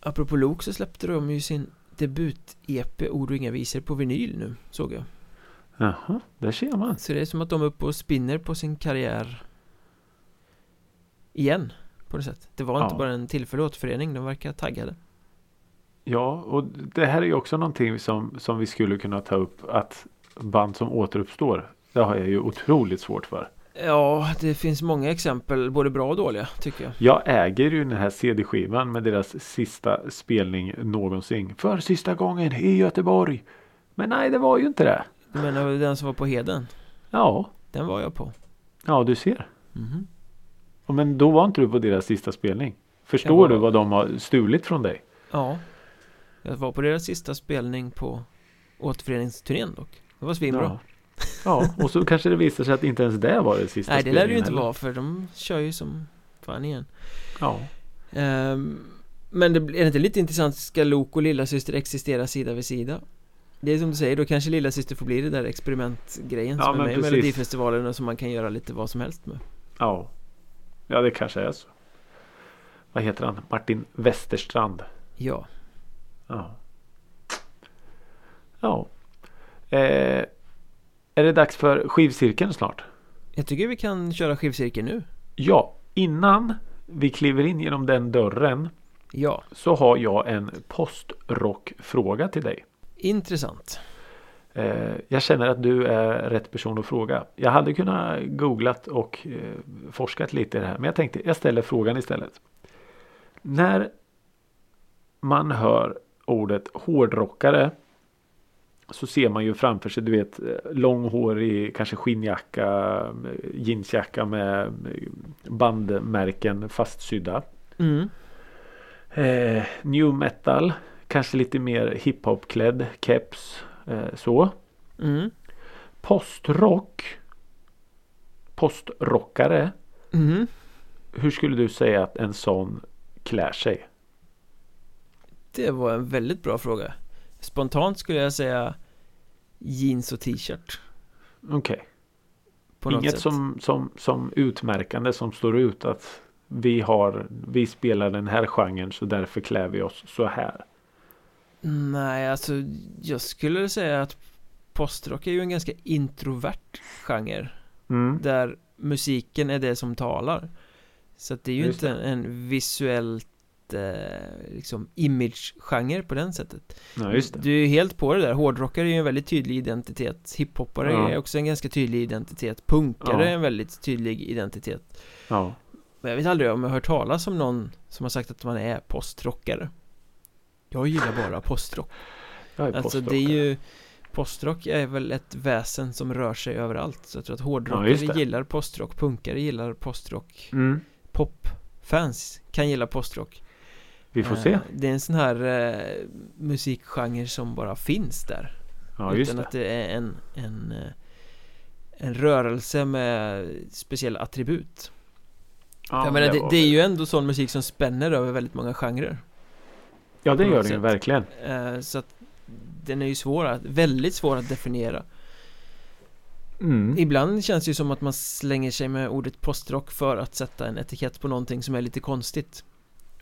Apropå Lok så släppte de ju sin debut-EP Ord och inga visor på vinyl nu, såg jag. Jaha, där ser man. Så det är som att de är uppe och spinner på sin karriär igen, på något sätt. Det var inte Ja. bara en tillfällig återförening, de verkar taggade. Ja, och det här är ju också någonting som, som vi skulle kunna ta upp. Att band som återuppstår. Det har jag ju otroligt svårt för. Ja, det finns många exempel, både bra och dåliga, tycker jag. Jag äger ju den här CD-skivan med deras sista spelning någonsin. För sista gången i Göteborg. Men nej, det var ju inte det. Du menar den som var på Heden? Ja, Den var jag på. ja du ser. Mhm. Ja, Men då var inte du på deras sista spelning. Förstår var- du vad de har stulit från dig? Ja. Jag var på deras sista spelning på återföreningsturnén dock. Det var svinbra. Ja. Ja, och så kanske det visar sig att inte ens det var det sista Nej, det lär det ju inte heller. vara för de kör ju som fan igen. Ja. Ehm, men det, är det inte lite intressant, ska Lok och lillasyster existera sida vid sida? Det är som du säger, då kanske lillasyster får bli det där experimentgrejen Ja, som är men med i. Melodifestivalen och som man kan göra lite vad som helst med. Ja. Ja, det kanske är så. Vad heter han? Martin Westerstrand. Ja, Ja. Ja. Eh, är det dags för skivcirkeln snart? Jag tycker vi kan köra skivcirkeln nu. Ja, innan vi kliver in genom den dörren Ja, så har jag en postrockfråga till dig. intressant. Eh, jag känner att du är rätt person att fråga. Jag hade kunnat googlat och eh, forskat lite i det här. Men jag tänkte jag ställer frågan istället. När man hör ordet hårdrockare så ser man ju framför sig du vet långhårig kanske skinnjacka eh, jeansjacka med eh, bandmärken fastsydda. Mm. Eh, new metal kanske lite mer hiphop-klädd keps eh, så. Mm. Postrock Postrockare Mm. Hur skulle du säga att en sån klär sig? Det var en väldigt bra fråga. Spontant skulle jag säga jeans och t-shirt. Okej. Något Inget sätt. som, som, som utmärkande som står ut att vi har Vi spelar den här genren så därför klär vi oss så här. Nej, alltså jag skulle säga att postrock är ju en ganska introvert genre. Mm. Där musiken är det som talar. Så att det är ju Just inte en, en visuellt eh, liksom image-genre på den sättet. Ja just det. Du är helt på det där, hårdrockare är ju en väldigt tydlig identitet Hiphoppare Ja. är också en ganska tydlig identitet Punkare Ja. är en väldigt tydlig identitet Ja. Men jag vet aldrig om jag har hört talas om någon som har sagt att man är postrockare Jag gillar bara postrock Jag är Alltså det är ju Postrock är väl ett väsen som rör sig överallt Så jag tror att Ja, hårdrockare det. gillar postrock Punkare gillar postrock mm. Popfans kan gilla postrock Vi får Eh, se. Det är en sån här eh, musikgenre som bara finns där Ja just utan det. att det är en, en, eh, en rörelse med speciella attribut Ja, Jag menar, det, var- det är ju ändå sån musik som spänner över väldigt många genrer Ja det gör den ju verkligen. eh, Så att den är ju svår att, väldigt svår att definiera Mm. Ibland känns det ju som att man slänger sig med ordet postrock för att sätta en etikett på någonting som är lite konstigt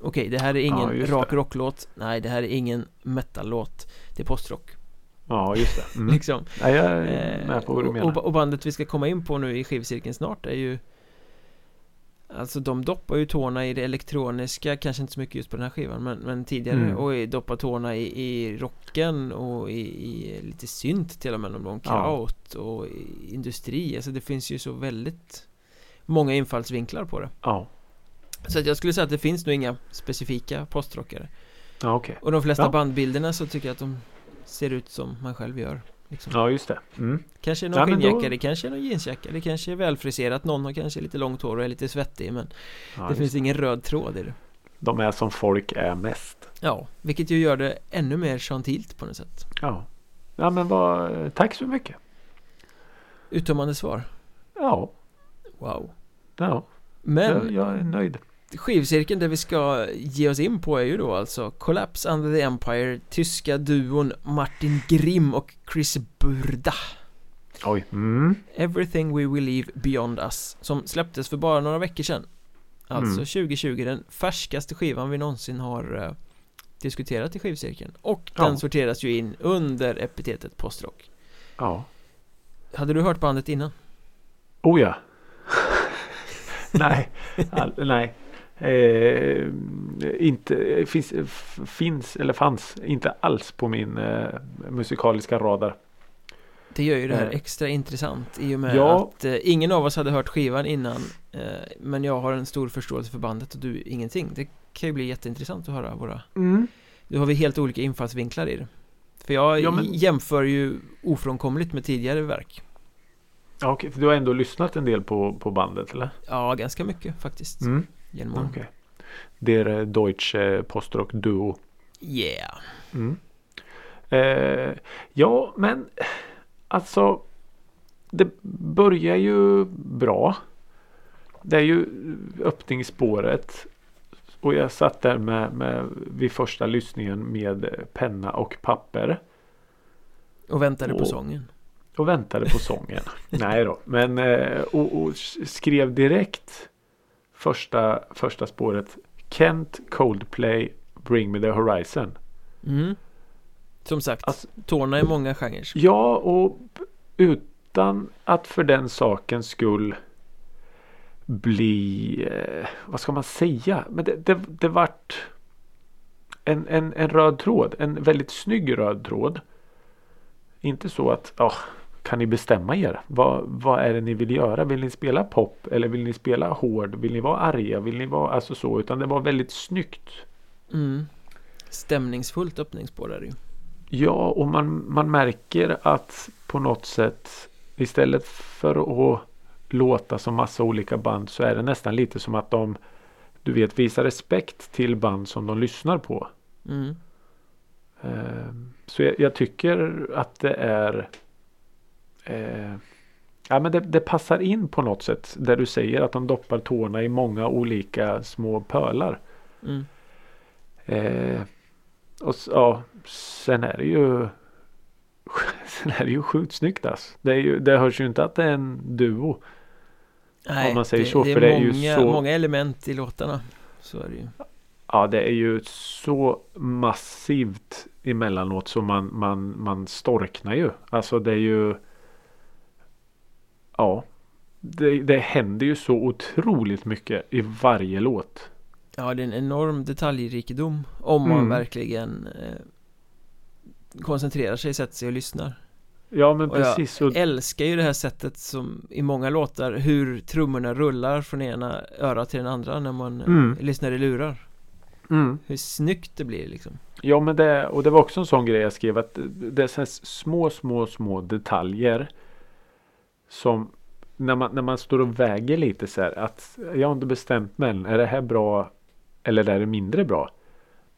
Okej, det här är ingen Ja, rak rocklåt Nej, det här är ingen metal-låt Det är postrock Ja just det. Mm. Liksom Ja, jag är Eh, med på vad du och, menar. och- och bandet vi ska komma in på nu i skivcirkeln snart är ju Alltså de doppar ju tårna i det elektroniska, kanske inte så mycket just på den här skivan men, men tidigare Mm. och doppar tårna i, i rocken och i, i lite synt till och med gång, Ja. kraut och i industri, alltså det finns ju så väldigt många infallsvinklar på det Ja. Så att jag skulle säga att det finns nog inga specifika postrockare Ja okej. Och de flesta Ja. bandbilderna så tycker jag att de ser ut som man själv gör liksom. Ja just det. Mm. Kanske någon Ja, skinnjacka, då- det kanske är någon jeansjacka, det kanske är välfriserat, någon har kanske lite långt hår och är lite svettig men Ja, det finns ingen röd tråd i det. De är som folk är mest. Ja, vilket ju gör det ännu mer gentilt på något sätt. Ja. Ja men vad, tack så mycket. Uttömmande svar. Ja. Wow. Ja. Men Jag, jag är nöjd. Skivcirkeln där vi ska ge oss in på är ju då alltså Collapse Under the Empire, tyska duon Martin Grimm och Chris Burda. Oj. Mm. Everything We Will Leave Beyond Us som släpptes för bara några veckor sedan Alltså Mm. 2020, den färskaste skivan vi någonsin har eh, diskuterat i skivcirkeln Och Ja. den sorteras ju in under epitetet postrock Ja. Hade du hört bandet innan? Oh ja. nej. All, nej. Eh, inte finns, finns eller fanns inte alls på min eh, musikaliska radar. Det gör ju det här Eh. extra intressant i och med Ja. att eh, ingen av oss hade hört skivan innan eh, Men jag har en stor förståelse för bandet och du ingenting Det kan ju bli jätteintressant att höra våra Mm. Nu har vi helt olika infallsvinklar i det För jag Ja, men- jämför ju ofrånkomligt med tidigare verk Ja, okej, för du har ändå lyssnat en del på, på bandet eller? Ja, ganska mycket faktiskt Mm. Genom åren Okej. Der Deutsche Postrock Duo. Yeah Mm. Eh, ja, men alltså det börjar ju bra. Det är ju öppningsspåret. Och jag satt där med, med vid första lyssningen med penna och papper. Och väntade på Och- sången Och väntade på sången. Nej då. Men eh, och, och skrev direkt första, första spåret. Kent Coldplay Bring Me The Horizon. mm. Som sagt, Alltså- tårna är många genrer Ja, och utan att för den sakens skull bli, eh, vad ska man säga, men det, det, det vart en, en, en röd tråd, en väldigt snygg röd tråd. Inte så att, ja, kan ni bestämma er? Vad, vad är det ni vill göra? Vill ni spela pop eller vill ni spela hård? Vill ni vara arga? Vill ni vara, alltså så, utan det var väldigt snyggt. mm. Stämningsfullt öppningsspår är det ju Ja, och man, man märker att på något sätt istället för att låta som massa olika band så är det nästan lite som att de du vet visar respekt till band som de lyssnar på. mm. Eh, Så jag, jag tycker att det är eh, Ja men det, det passar in på något sätt där du säger att de doppar tårna i många olika små pölar. Mm. Eh, och ja, sen är det ju Sen är det ju sjukt snyggt alltså. det, är ju, det hörs ju inte att det är en duo. Nej, Om man säger det, så, det för det är ju många, så- många element i låtarna Så är det ju Ja det är ju så massivt emellanåt så man, man, man storknar ju. Alltså det är ju Ja det, det händer ju så otroligt mycket i varje låt. Ja, det är en enorm detaljrikedom Om man Mm. verkligen eh, Koncentrerar sig, sätter sig och lyssnar Ja men Och jag precis. Och, Älskar ju det här sättet som i många låtar Hur trummorna rullar från ena örat till den andra när man eh, Mm. lyssnar i lurar mm. Hur snyggt det blir liksom Ja men det, och det var också en sån grej jag skrev att det är så små, små, små detaljer. Som när man, när man står och väger lite så här att jag har inte bestämt mig än. Är det här bra eller är det mindre bra?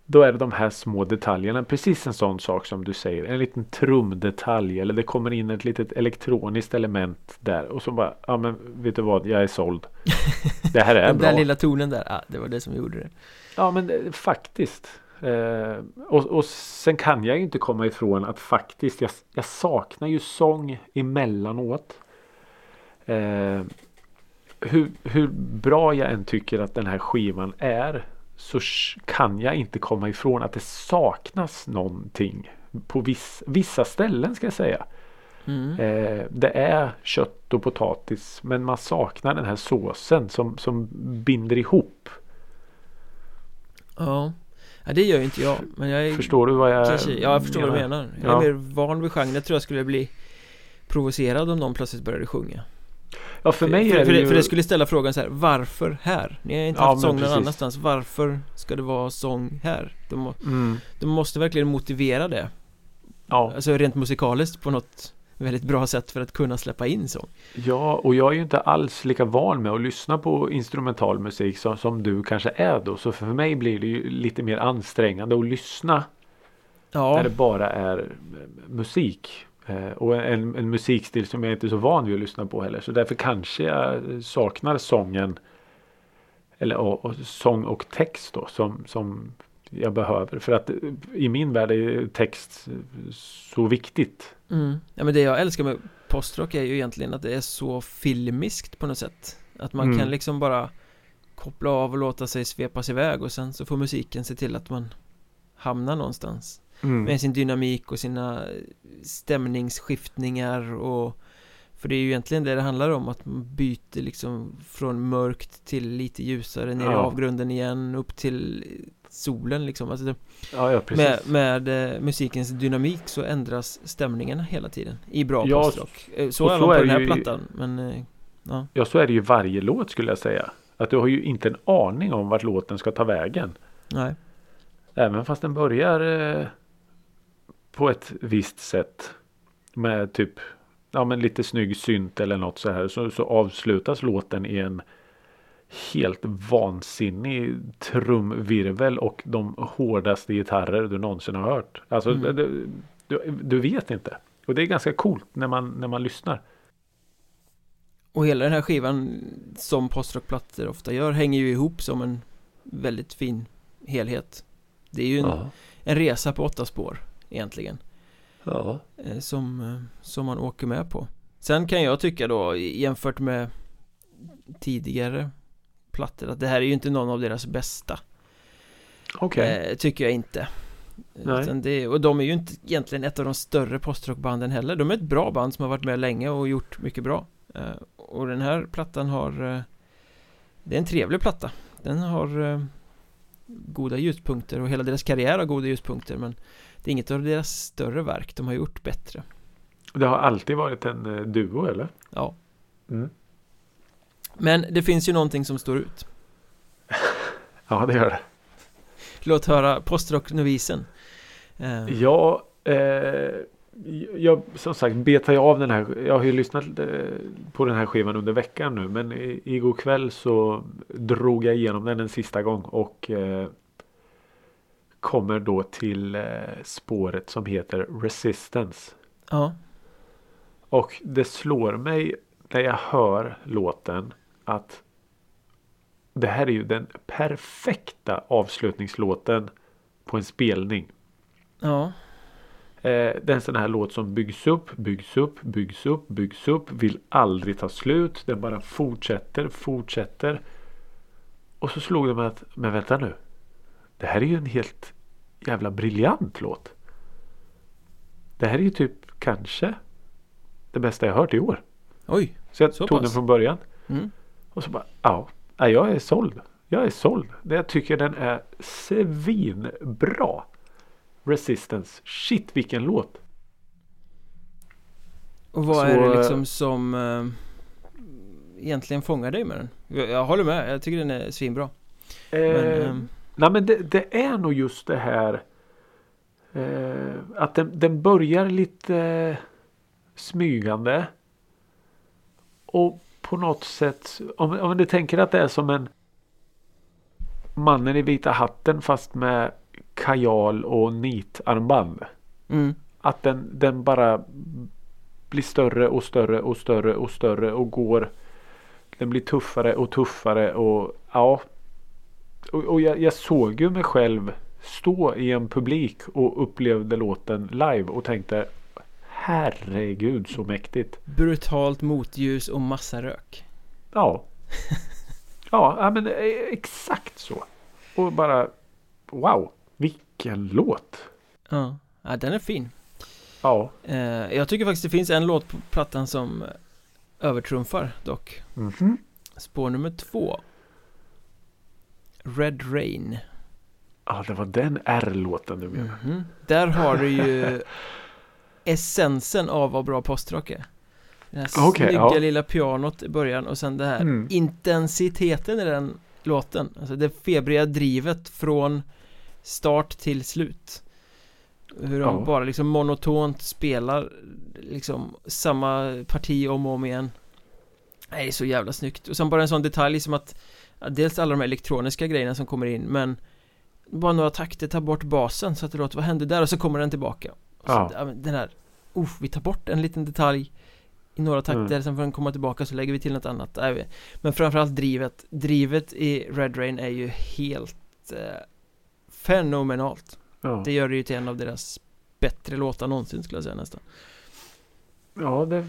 Då är det de här små detaljerna. Precis en sån sak som du säger. En liten trumdetalj eller det kommer in ett litet elektroniskt element där. Och så bara, ja men vet du vad, jag är såld. Det här är Den bra. där lilla tonen där, ah, det var det som gjorde det Ja men eh, faktiskt. Eh, och, och sen kan jag ju inte komma ifrån att faktiskt jag, jag saknar ju sång emellanåt. Eh, hur, hur bra jag än tycker att den här skivan är så kan jag inte komma ifrån att det saknas någonting på viss, vissa ställen ska jag säga. mm. Eh, det är kött och potatis men man saknar den här såsen som, som binder ihop. Ja Ja det gör ju inte jag Men jag är Förstår du vad jag kanske, Ja jag förstår vad du menar Jag är Ja. mer van vid genren Jag tror jag skulle bli Provocerad om någon plötsligt började sjunga Ja för mig för, är det ju... för det skulle ställa frågan så här Varför här? Ni har inte Ja, haft sång någon precis. annanstans Varför ska det vara sång här? De, må, Mm, de måste verkligen motivera det ja. Alltså rent musikaliskt på något väldigt bra sätt för att kunna släppa in sång ja, och jag är ju inte alls lika van med att lyssna på instrumental musik som, som du kanske är då. Så för mig blir det ju lite mer ansträngande att lyssna Ja, när det bara är musik. Eh, och en, en musikstil som jag inte är så van vid att lyssna på heller. Så därför kanske jag saknar sången. Eller och, och sång och text då som, som jag behöver. För att eh, i min värld är text så viktigt. mm. ja men det jag älskar med postrock är ju egentligen att det är så filmiskt på något sätt Att man Mm. kan liksom bara koppla av och låta sig svepas iväg och sen så får musiken se till att man hamnar någonstans Mm. med sin dynamik och sina stämningsskiftningar och för det är ju egentligen det det handlar om att man byter liksom från mörkt till lite ljusare ner i Ja. avgrunden igen upp till solen liksom alltså det, Ja, ja med, med eh, musikens dynamik så ändras stämningarna hela tiden i bra Ja, postrock Eh, så och är så man på den här ju- plattan men eh, ja, Ja, så är det ju varje låt skulle jag säga. Att du har ju inte en aning om vart låten ska ta vägen. nej Även fast den börjar eh, på ett visst sätt. Med typ ja, men lite snygg synt eller något så här. Så, så avslutas låten i en helt vansinnig trumvirvel och de hårdaste gitarrer du någonsin har hört. Alltså Mm. du, du, du vet inte. Och det är ganska coolt när man, när man lyssnar. Och hela den här skivan som postrockplattor ofta gör hänger ju ihop som en väldigt fin helhet Det är ju en, en resa på åtta spår egentligen. Ja. eh, som, eh, som man åker med på. Sen kan jag tycka då jämfört med tidigare plattor att det här är ju inte någon av deras bästa. Okej. eh, Tycker jag inte. Det, och de är ju inte egentligen ett av de större postrockbanden heller. De är ett bra band som har varit med länge och gjort mycket bra. Och den här plattan har Det är en trevlig platta. Den har Goda ljuspunkter och hela deras karriär har goda ljuspunkter men Det är inget av deras större verk de har gjort bättre Det har alltid varit en eh, duo eller? Ja Mm. Men det finns ju någonting som står ut Ja det gör det. Låt höra postrocknovisen eh, Ja, eh, jag som sagt betar jag av den här. Jag har ju lyssnat eh, på den här skivan under veckan nu. Men igår kväll så drog jag igenom den en sista gång. Och eh, kommer då till eh, spåret som heter Resistance. Ja Och det slår mig när jag hör låten att det här är ju den perfekta avslutningslåten på en spelning. Ja Eh, det är en sån här låt som byggs upp, byggs upp, byggs upp, byggs upp, vill aldrig ta slut. Den bara fortsätter, fortsätter. Och så slog det mig att, men vänta nu. Det här är ju en helt jävla briljant låt. Det här är ju typ kanske det bästa jag hört i år. Oj Så jag Så tog pass? den från början. mm. Och så bara, ja, ja, jag är såld. Jag är såld. Jag tycker den är svinbra. Resistance. Shit vilken låt. Och vad Så, är det eh, liksom som eh, Egentligen fångar dig med den? Jag, jag håller med, jag tycker den är svinbra Men, Eh, nej men det, det är nog just det här. Eh, att den, den börjar lite eh, smygande. Och på något sätt. Om, om du tänker att det är som en Mannen i vita hatten fast med kajal och nitarmband. mm, Att den, den bara blir större och större och större och större och går. Den blir tuffare och tuffare och ja. Och, och jag, jag såg ju mig själv stå i en publik och upplevde låten live och tänkte Herregud så mäktigt. Brutalt motljus och massa rök Ja. Ja, men eh, exakt så. Och bara wow. Vilken låt. Ja, ja den är fin Ja. eh, Jag tycker faktiskt det finns en låt på plattan som övertrumfar dock Mhm. Spår nummer två Red Rain Ja, det var den R-låten du menar. Mhm. Där har du ju essensen av vad bra postrock är Det här Okej, snygga ja. lilla pianot i början och sen det här Mm. intensiteten i den låten Alltså det febriga drivet från start till slut Hur de Ja. bara liksom monotont spelar liksom samma parti om och om igen Nej, det är så jävla snyggt. Och sen bara en sån detalj som att Dels alla de elektroniska grejerna som kommer in men Bara några takter tar bort basen så att det låter vad händer där? Och så kommer den tillbaka. Så, Ja. Den här Uff, vi tar bort en liten detalj I några takter, Mm. sen får den komma tillbaka så lägger vi till något annat. Men framförallt drivet. Drivet i Red Rain är ju helt eh, Fenomenalt. Ja. Det gör det ju till en av deras Bättre låtar någonsin skulle jag säga nästan Ja, det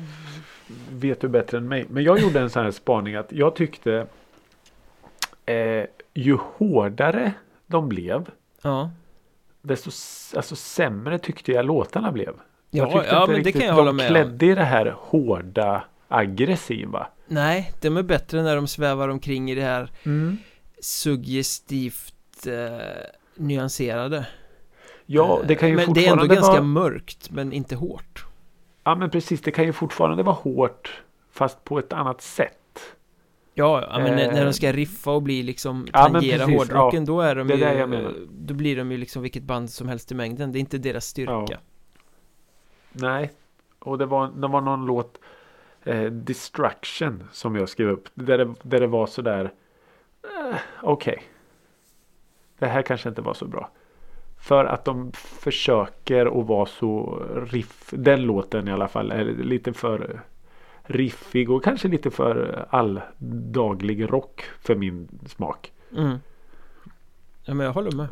vet du bättre än mig. Men jag gjorde en sån här spaning att jag tyckte eh, ju hårdare de blev Ja desto alltså, sämre tyckte jag låtarna blev. Ja, jag tyckte ja inte men det riktigt kan jag hålla de med om klädde i det här hårda aggressiva. Nej, de är bättre när de svävar omkring i det här Mm. Suggestivt eh, Nyanserade Ja, det kan ju Men det är fortfarande ändå ganska vara... mörkt men inte hårt Ja, men precis. Det kan ju fortfarande vara hårt fast på ett annat sätt. Ja, ja men när, Eh. när de ska riffa och bli liksom Ja, tangera precis, hårdrocken då är de det är ju det jag menar. Då blir de ju liksom vilket band som helst i mängden Det är inte deras styrka Ja. Nej, och det var, det var någon låt eh, Distraction som jag skrev upp. Där det, där det var sådär eh, Okej. Det här kanske inte var så bra. För att de försöker att vara så riff. Den låten i alla fall är lite för riffig och kanske lite för alldaglig rock för min smak. mm. Ja men jag håller med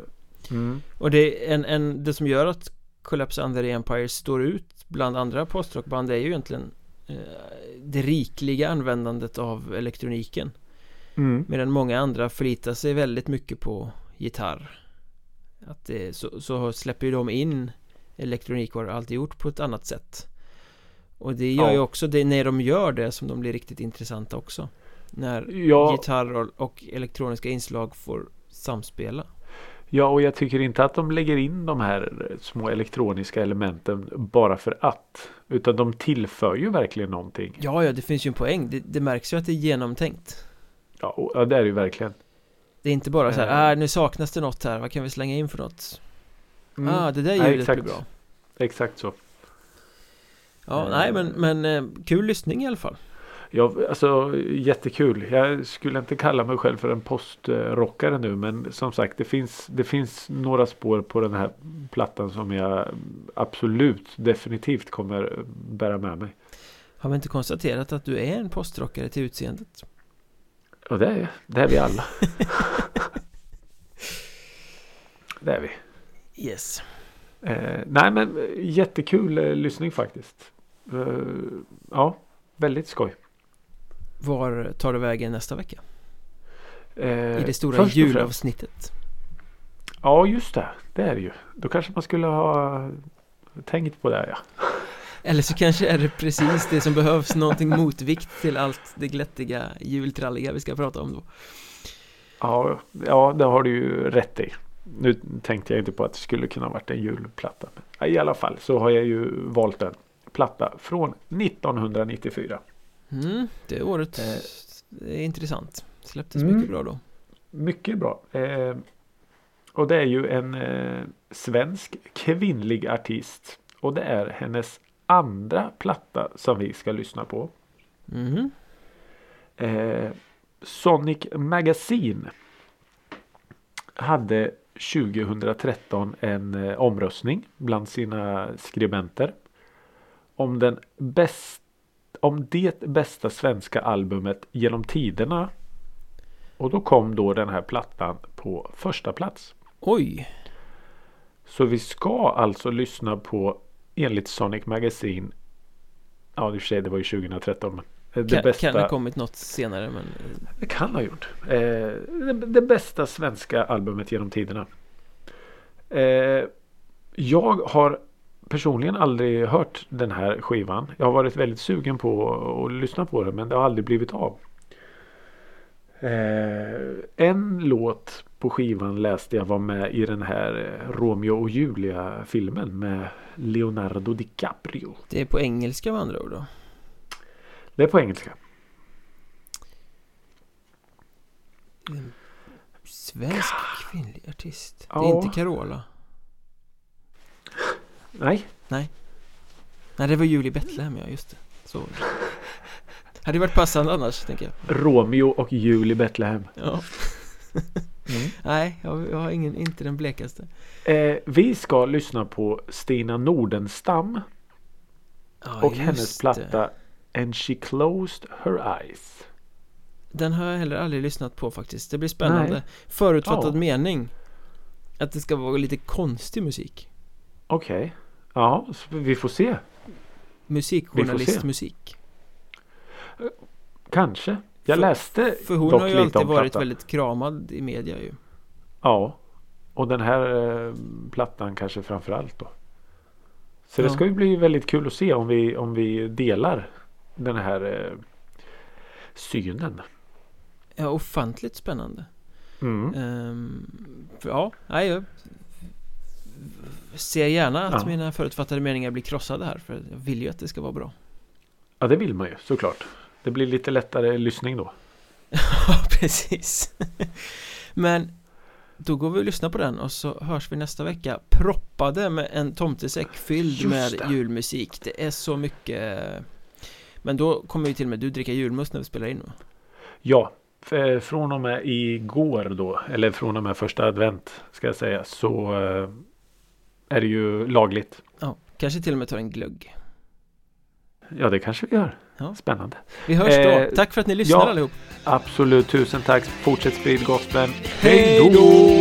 Mm. Och det, är en, en, det som gör att Collapse Under the Empire står ut bland andra postrockband är ju egentligen eh, det rikliga användandet av elektroniken Mm. Medan många andra förlitar sig väldigt mycket på gitarr Att det, så, så släpper ju de in elektronikvaror alltid gjort på ett annat sätt Och det gör Ja. ju också det när de gör det som de blir riktigt intressanta också När Ja, gitarr och, och elektroniska inslag får samspela ja, och jag tycker inte att de lägger in de här små elektroniska elementen bara för att. Utan de tillför ju verkligen någonting. Ja, ja, det finns ju en poäng det, det märks ju att det är genomtänkt Ja, och, ja det är det ju verkligen. Det är inte bara så Eh. här, äh, nu saknas det något här, vad kan vi slänga in för något? Mm. Ah, det där ljudet blir exakt. bra Exakt så. Ja, Eh. nej men, men eh, kul lyssning i alla fall Ja, alltså jättekul. Jag skulle inte kalla mig själv för en postrockare nu men som sagt det finns, det finns några spår på den här plattan som jag absolut definitivt kommer bära med mig. Har vi inte konstaterat att du är en postrockare till utseendet? Och det är, det är vi alla. det är vi. Yes Eh, nej men eh, jättekul eh, lyssning faktiskt. Eh, ja, väldigt skoj. Var tar du vägen nästa vecka? Eh, I det stora julavsnittet Ja just det, det är det ju. Då kanske man skulle ha tänkt på det ja. Eller så kanske är det precis det som behövs Någonting motvikt till allt det glättiga jultralliga vi ska prata om då Ja, ja det har du ju rätt i. Nu tänkte jag inte på att det skulle kunna varit en julplatta. I alla fall så har jag ju valt en platta från 1994. mm, Det året Eh. Det är intressant Släpptes Mm. mycket bra då Mycket bra. Eh, och det är ju en eh, svensk kvinnlig artist. Och det är hennes andra platta som vi ska lyssna på. Mhm Eh, Sonic Magazine hade 2013 en eh, omröstning bland sina skribenter om den bäst, om det bästa svenska albumet genom tiderna. Och då kom då den här plattan på första plats. Oj Så vi ska alltså lyssna på enligt Sonic Magazine. Ja, i och för sig det var ju 2013. Men det kan, bästa. kan ha kommit något senare men Det kan ha gjort. Eh, det, det bästa svenska albumet genom tiderna. Eh, jag har personligen aldrig hört den här skivan. Jag har varit väldigt sugen på att lyssna på den men det har aldrig blivit av. Eh, en låt på skivan läste jag var med i den här eh, Romeo och Julia filmen med Leonardo DiCaprio. Det är på engelska med andra ord då? Det är på engelska. Svensk kvinnlig artist. Det är inte Carola. Nej, Nej. Det var Julie Betlehem ja, just det. Så. Hade varit passande annars, tänker jag. Romeo och Julie Betlehem. Ja Nej, jag, jag har ingen, inte den blekaste Eh, vi ska lyssna på Stina Nordenstam ja, och hennes det. platta And She Closed Her Eyes. Den har jag heller aldrig lyssnat på faktiskt Det blir spännande Nej. Förutfattad Ja. mening Att det ska vara lite konstig musik Okej. Ja, så vi får se. Musikjournalistmusik Kanske. Jag För- läste För hon dock har ju alltid varit väldigt kramad i media ju Ja. Och den här eh, plattan kanske framförallt då. Så det Ja. ska ju bli väldigt kul att se om vi, om vi delar den här eh, synen. Ja, ofantligt spännande Mm. Ehm, för, Ja, nej jag Ser gärna att Ja. mina förutfattade meningar blir krossade här För jag vill ju att det ska vara bra Ja, det vill man ju såklart. Det blir lite lättare lyssning då. Ja, precis Men Då går vi och lyssnar på den och så hörs vi nästa vecka Proppade med en tomtesäck fylld Just med det. julmusik Det är så mycket Men då kommer ju till och med du dricka julmust när vi spelar in? Ja, eh, från och med igår då, eller från och med första advent ska jag säga, så eh, är det ju lagligt. Ja, kanske till och med tar en glögg Ja, det kanske vi gör. Ja. Spännande. Vi hörs då, Eh, tack för att ni lyssnar ja. allihop Absolut, tusen tack. Fortsätt sprid gospeln. Hej då!